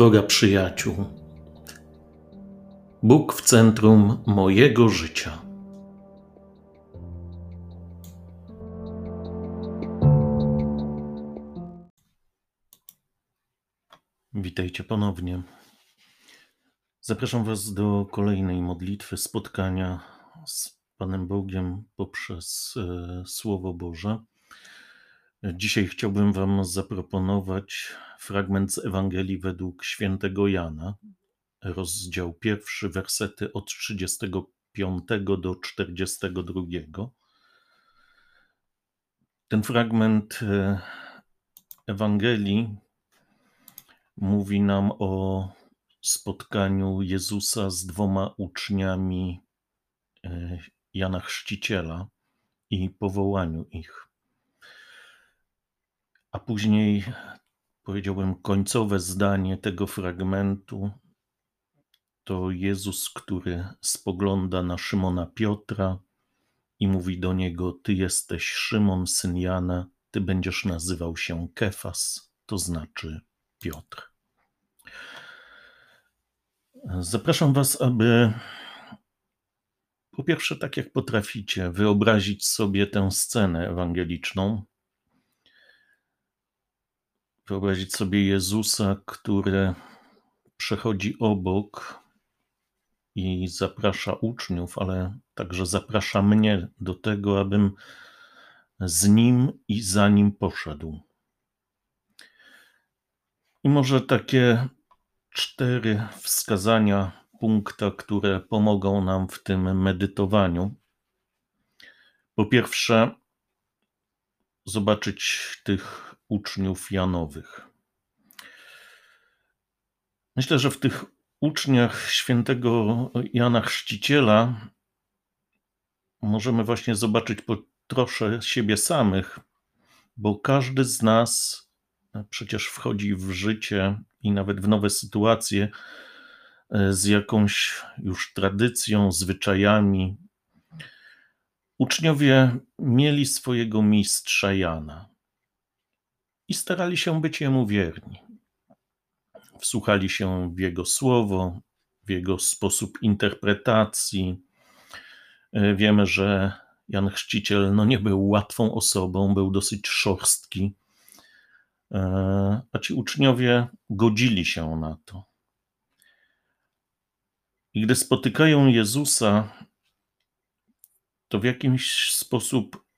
droga przyjaciół. Bóg w centrum mojego życia. Witajcie ponownie. Zapraszam Was do kolejnej modlitwy, spotkania z Panem Bogiem poprzez e, Słowo Boże. Dzisiaj chciałbym Wam zaproponować fragment z Ewangelii według świętego Jana, rozdział pierwszy, wersety od 35 do 42. Ten fragment e, Ewangelii mówi nam o spotkaniu Jezusa z dwoma uczniami e, Jana Chrzciciela i powołaniu ich. A później powiedziałbym końcowe zdanie tego fragmentu to Jezus, który spogląda na Szymona Piotra i mówi do niego: Ty jesteś Szymon, syn Jana, ty będziesz nazywał się Kefas, to znaczy Piotr. Zapraszam Was, aby po pierwsze, tak jak potraficie, wyobrazić sobie tę scenę ewangeliczną, wyobrazić sobie Jezusa, który przechodzi obok i zaprasza uczniów, ale także zaprasza mnie do tego, abym z nim i za nim poszedł. I może takie cztery wskazania, punkta, które pomogą nam w tym medytowaniu. Po pierwsze, zobaczyć tych uczniów Janowych. Myślę, że w tych uczniach świętego Jana Chrzciciela możemy właśnie zobaczyć po trosze siebie samych, bo każdy z nas przecież wchodzi w życie i nawet w nowe sytuacje e, z jakąś już tradycją, zwyczajami. Uczniowie mieli swojego mistrza Jana i starali się być Jemu wierni. Wsłuchali się w Jego słowo, w Jego sposób interpretacji. E, wiemy, że Jan Chrzciciel no, nie był łatwą osobą, był dosyć szorstki, e, a ci uczniowie godzili się na to. I gdy spotykają Jezusa, to w jakimś sposób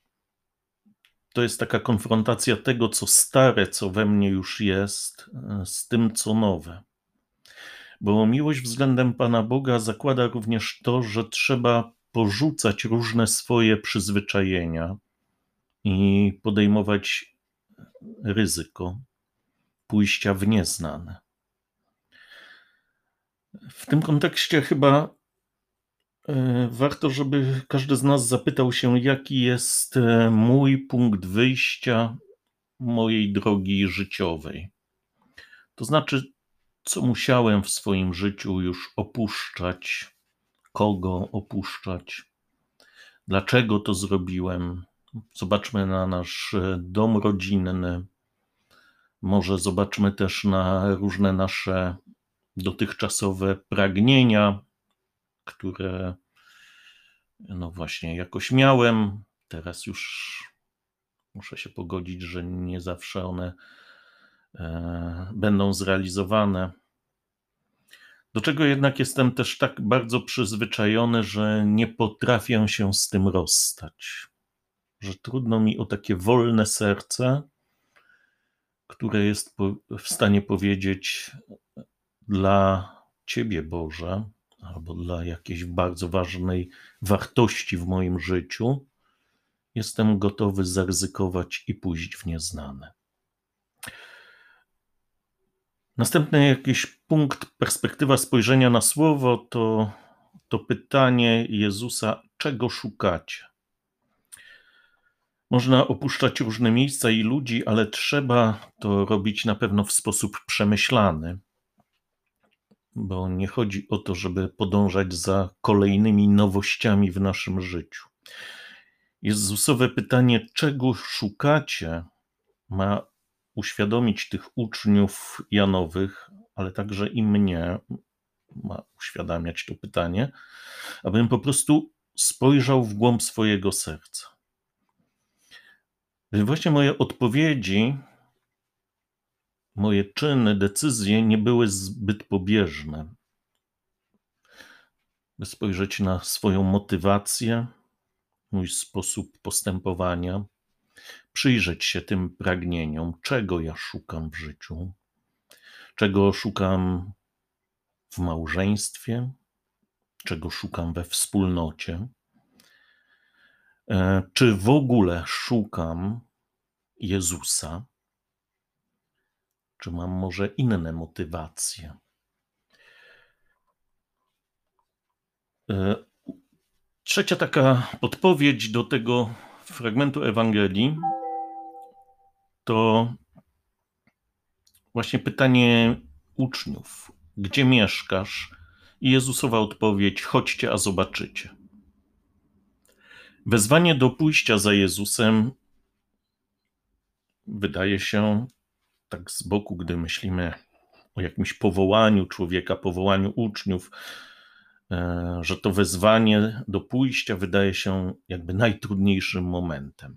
to jest taka konfrontacja tego, co stare, co we mnie już jest, e, z tym, co nowe. Bo miłość względem Pana Boga zakłada również to, że trzeba porzucać różne swoje przyzwyczajenia i podejmować ryzyko pójścia w nieznane. W tym kontekście chyba warto, żeby każdy z nas zapytał się, jaki jest e, mój punkt wyjścia mojej drogi życiowej. To znaczy, co musiałem w swoim życiu już opuszczać, kogo opuszczać, dlaczego to zrobiłem. Zobaczmy na nasz e, dom rodzinny, może zobaczmy też na różne nasze dotychczasowe pragnienia, które no właśnie jakoś miałem. Teraz już muszę się pogodzić, że nie zawsze one e, będą zrealizowane. Do czego jednak jestem też tak bardzo przyzwyczajony, że nie potrafię się z tym rozstać. Że trudno mi o takie wolne serce, które jest w stanie powiedzieć dla Ciebie, Boże, albo dla jakiejś bardzo ważnej wartości w moim życiu, jestem gotowy zaryzykować i pójść w nieznane. Następny jakiś punkt, perspektywa spojrzenia na słowo to, to pytanie Jezusa, czego szukacie? Można opuszczać różne miejsca i ludzi, ale trzeba to robić na pewno w sposób przemyślany bo nie chodzi o to, żeby podążać za kolejnymi nowościami w naszym życiu. Jezusowe pytanie, czego szukacie, ma uświadomić tych uczniów Janowych, ale także i mnie ma uświadamiać to pytanie, abym po prostu spojrzał w głąb swojego serca. Właśnie moje odpowiedzi, moje czyny, decyzje nie były zbyt pobieżne. By spojrzeć na swoją motywację, mój sposób postępowania, przyjrzeć się tym pragnieniom, czego ja szukam w życiu, czego szukam w małżeństwie, czego szukam we wspólnocie, e, czy w ogóle szukam Jezusa, czy mam może inne motywacje. E, trzecia taka podpowiedź do tego fragmentu Ewangelii to właśnie pytanie uczniów: Gdzie mieszkasz? I Jezusowa odpowiedź: Chodźcie, a zobaczycie. Wezwanie do pójścia za Jezusem wydaje się tak z boku, gdy myślimy o jakimś powołaniu człowieka, powołaniu uczniów, e, że to wezwanie do pójścia wydaje się jakby najtrudniejszym momentem.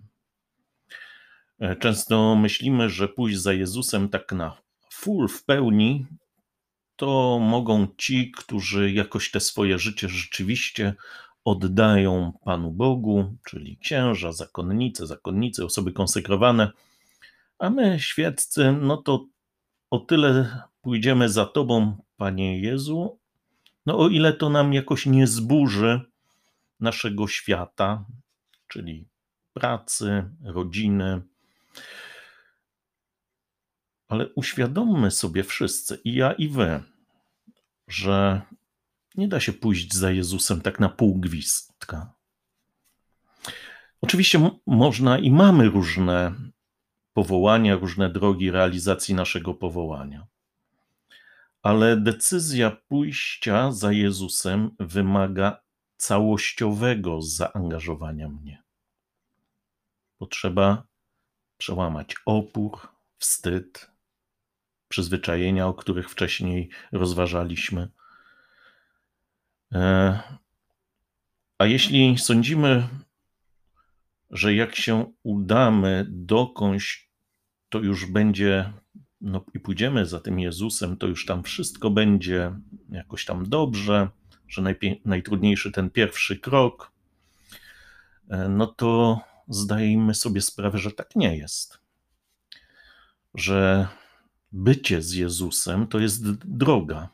E, często myślimy, że pójść za Jezusem tak na full, w pełni, to mogą ci, którzy jakoś te swoje życie rzeczywiście oddają Panu Bogu, czyli księża, zakonnice, zakonnice, osoby konsekrowane, a my, świeccy, no to o tyle pójdziemy za Tobą, Panie Jezu, no o ile to nam jakoś nie zburzy naszego świata, czyli pracy, rodziny, ale uświadommy sobie wszyscy, i ja, i wy, że nie da się pójść za Jezusem tak na pół gwizdka. Oczywiście można i mamy różne powołania, różne drogi realizacji naszego powołania. Ale decyzja pójścia za Jezusem wymaga całościowego zaangażowania mnie. Potrzeba przełamać opór, wstyd, przyzwyczajenia, o których wcześniej rozważaliśmy. E, a jeśli sądzimy, że jak się udamy dokądś, to już będzie, no i pójdziemy za tym Jezusem, to już tam wszystko będzie jakoś tam dobrze, że najtrudniejszy ten pierwszy krok, e, no to zdajemy sobie sprawę, że tak nie jest. Że bycie z Jezusem to jest droga.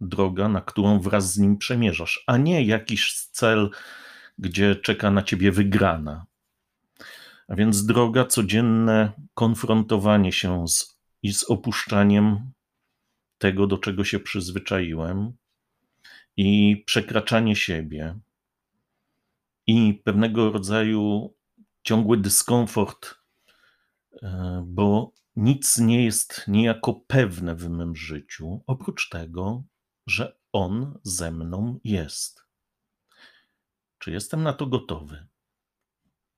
Droga, na którą wraz z nim przemierzasz, a nie jakiś cel, gdzie czeka na ciebie wygrana. A więc droga, codzienne konfrontowanie się z, i z opuszczaniem tego, do czego się przyzwyczaiłem, i przekraczanie siebie, i pewnego rodzaju ciągły dyskomfort, e, bo nic nie jest niejako pewne w mym życiu, oprócz tego, że On ze mną jest. Czy jestem na to gotowy?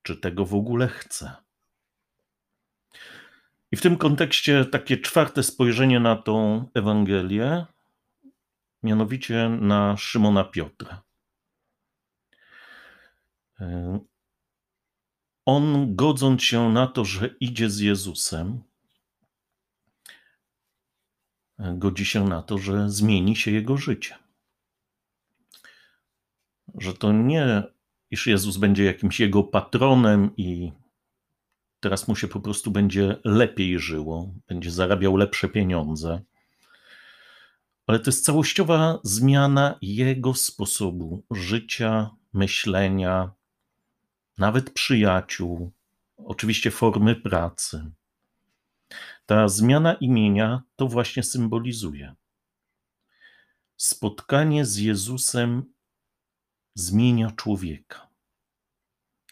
Czy tego w ogóle chcę? I w tym kontekście takie czwarte spojrzenie na tą Ewangelię, mianowicie na Szymona Piotra. On, godząc się na to, że idzie z Jezusem, godzi się na to, że zmieni się jego życie. Że to nie, iż Jezus będzie jakimś jego patronem i teraz mu się po prostu będzie lepiej żyło, będzie zarabiał lepsze pieniądze. Ale to jest całościowa zmiana jego sposobu życia, myślenia, nawet przyjaciół, oczywiście formy pracy. Ta zmiana imienia to właśnie symbolizuje. Spotkanie z Jezusem zmienia człowieka,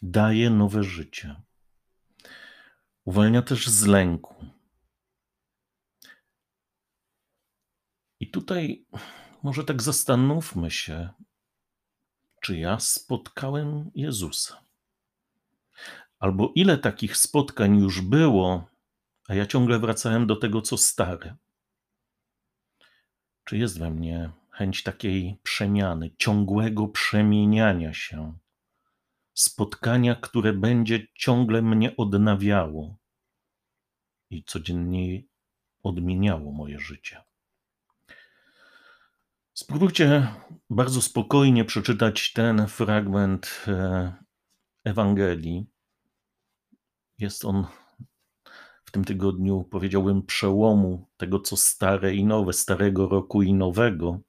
daje nowe życie, uwalnia też z lęku. I tutaj może tak zastanówmy się, czy ja spotkałem Jezusa. Albo ile takich spotkań już było, a ja ciągle wracałem do tego, co stare. Czy jest we mnie chęć takiej przemiany, ciągłego przemieniania się, spotkania, które będzie ciągle mnie odnawiało i codziennie odmieniało moje życie? Spróbujcie bardzo spokojnie przeczytać ten fragment e, Ewangelii. Jest on w tym tygodniu, powiedziałbym, przełomu tego, co stare i nowe, starego roku i nowego,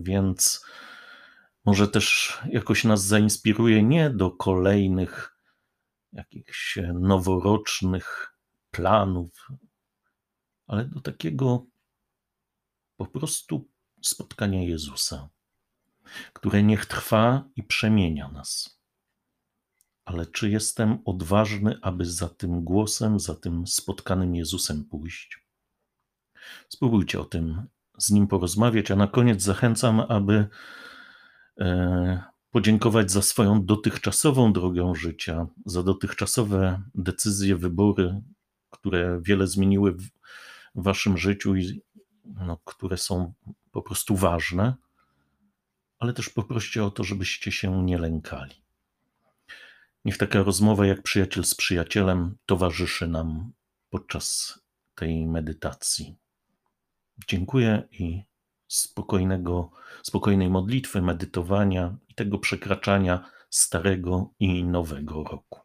więc może też jakoś nas zainspiruje nie do kolejnych jakichś noworocznych planów, ale do takiego po prostu spotkania Jezusa, które niech trwa i przemienia nas. Ale czy jestem odważny, aby za tym głosem, za tym spotkanym Jezusem pójść? Spróbujcie o tym z nim porozmawiać, a na koniec zachęcam, aby e, podziękować za swoją dotychczasową drogę życia, za dotychczasowe decyzje, wybory, które wiele zmieniły w waszym życiu i no, które są po prostu ważne, ale też poproście o to, żebyście się nie lękali. Niech taka rozmowa jak przyjaciel z przyjacielem towarzyszy nam podczas tej medytacji. Dziękuję i spokojnego, spokojnej modlitwy, medytowania i tego przekraczania starego i nowego roku.